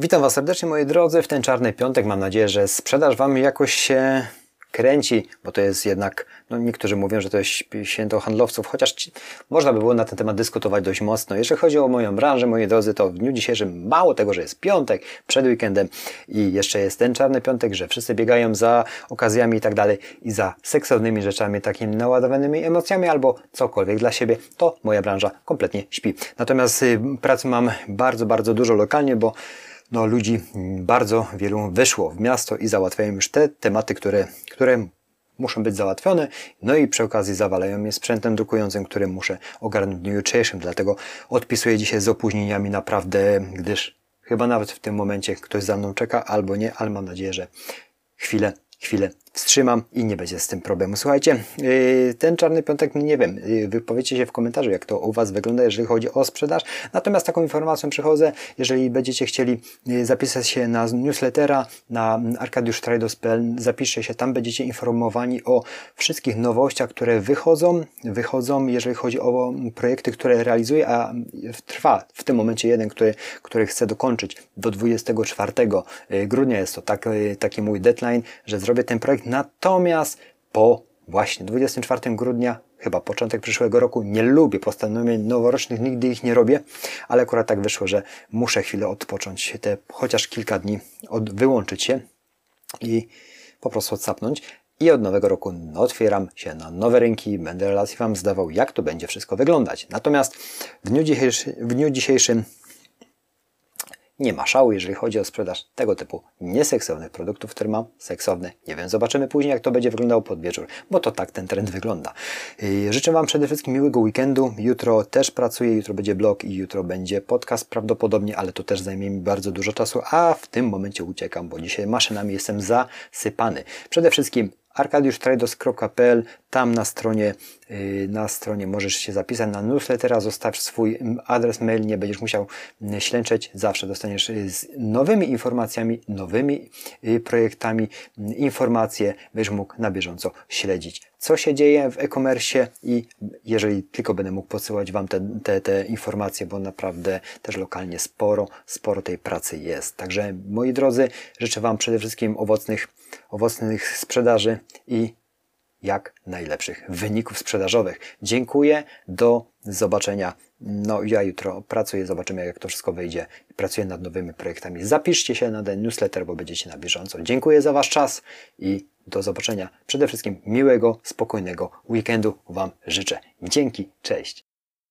Witam Was serdecznie moi drodzy w ten czarny piątek. Mam nadzieję, że sprzedaż Wam jakoś się kręci, bo to jest jednak, no niektórzy mówią, że to jest święto handlowców, chociaż ci, można by było na ten temat dyskutować dość mocno. Jeżeli chodzi o moją branżę, moi drodzy, to w dniu dzisiejszym mało tego, że jest piątek, przed weekendem i jeszcze jest ten czarny piątek, że wszyscy biegają za okazjami i tak dalej i za seksownymi rzeczami, takimi naładowanymi emocjami albo cokolwiek dla siebie, to moja branża kompletnie śpi. Natomiast y, pracy mam bardzo, bardzo dużo lokalnie, bo no, ludzi bardzo wielu wyszło w miasto i załatwiają już te tematy, które, które muszą być załatwione, no i przy okazji zawalają mnie sprzętem drukującym, który muszę ogarnąć w dniu jutrzejszym, dlatego odpisuję dzisiaj z opóźnieniami naprawdę, gdyż chyba nawet w tym momencie ktoś za mną czeka, albo nie, ale mam nadzieję, że chwilę, chwilę wstrzymam i nie będzie z tym problemu. Słuchajcie, yy, ten czarny piątek, nie wiem, yy, wypowiedzcie się w komentarzu, jak to u Was wygląda, jeżeli chodzi o sprzedaż. Natomiast taką informacją przychodzę, jeżeli będziecie chcieli yy, zapisać się na newslettera na arkadiusztrajdos.pl, zapiszcie się, tam będziecie informowani o wszystkich nowościach, które wychodzą, wychodzą, jeżeli chodzi o projekty, które realizuję, a trwa w tym momencie jeden, który, który chcę dokończyć do 24 grudnia. Jest to tak, taki mój deadline, że zrobię ten projekt Natomiast po właśnie 24 grudnia, chyba początek przyszłego roku, nie lubię postanowień noworocznych, nigdy ich nie robię, ale akurat tak wyszło, że muszę chwilę odpocząć, te chociaż kilka dni od, wyłączyć się i po prostu odsapnąć. I od nowego roku otwieram się na nowe rynki, będę relacji Wam zdawał, jak to będzie wszystko wyglądać. Natomiast w dniu, w dniu dzisiejszym nie ma szału, jeżeli chodzi o sprzedaż tego typu nieseksownych produktów, które mam seksowne. Nie wiem, zobaczymy później, jak to będzie wyglądało pod wieczór, bo to tak ten trend wygląda. Życzę Wam przede wszystkim miłego weekendu. Jutro też pracuję, jutro będzie blog i jutro będzie podcast prawdopodobnie, ale to też zajmie mi bardzo dużo czasu, a w tym momencie uciekam, bo dzisiaj maszynami jestem zasypany. Przede wszystkim arkadiusztrados.pl tam na stronie, y, na stronie możesz się zapisać na newslettera, zostaw swój adres mail, nie będziesz musiał ślęczeć, zawsze dostaniesz y, z nowymi informacjami, nowymi y, projektami informacje, będziesz mógł na bieżąco śledzić, co się dzieje w e-commerce i jeżeli tylko będę mógł podsyłać Wam te, te, te informacje, bo naprawdę też lokalnie sporo, sporo tej pracy jest. Także moi drodzy, życzę Wam przede wszystkim owocnych, owocnych sprzedaży i jak najlepszych wyników sprzedażowych. Dziękuję, do zobaczenia. No ja jutro pracuję, zobaczymy jak to wszystko wyjdzie. Pracuję nad nowymi projektami. Zapiszcie się na ten newsletter, bo będziecie na bieżąco. Dziękuję za Wasz czas i do zobaczenia. Przede wszystkim miłego, spokojnego weekendu Wam życzę. Dzięki, cześć.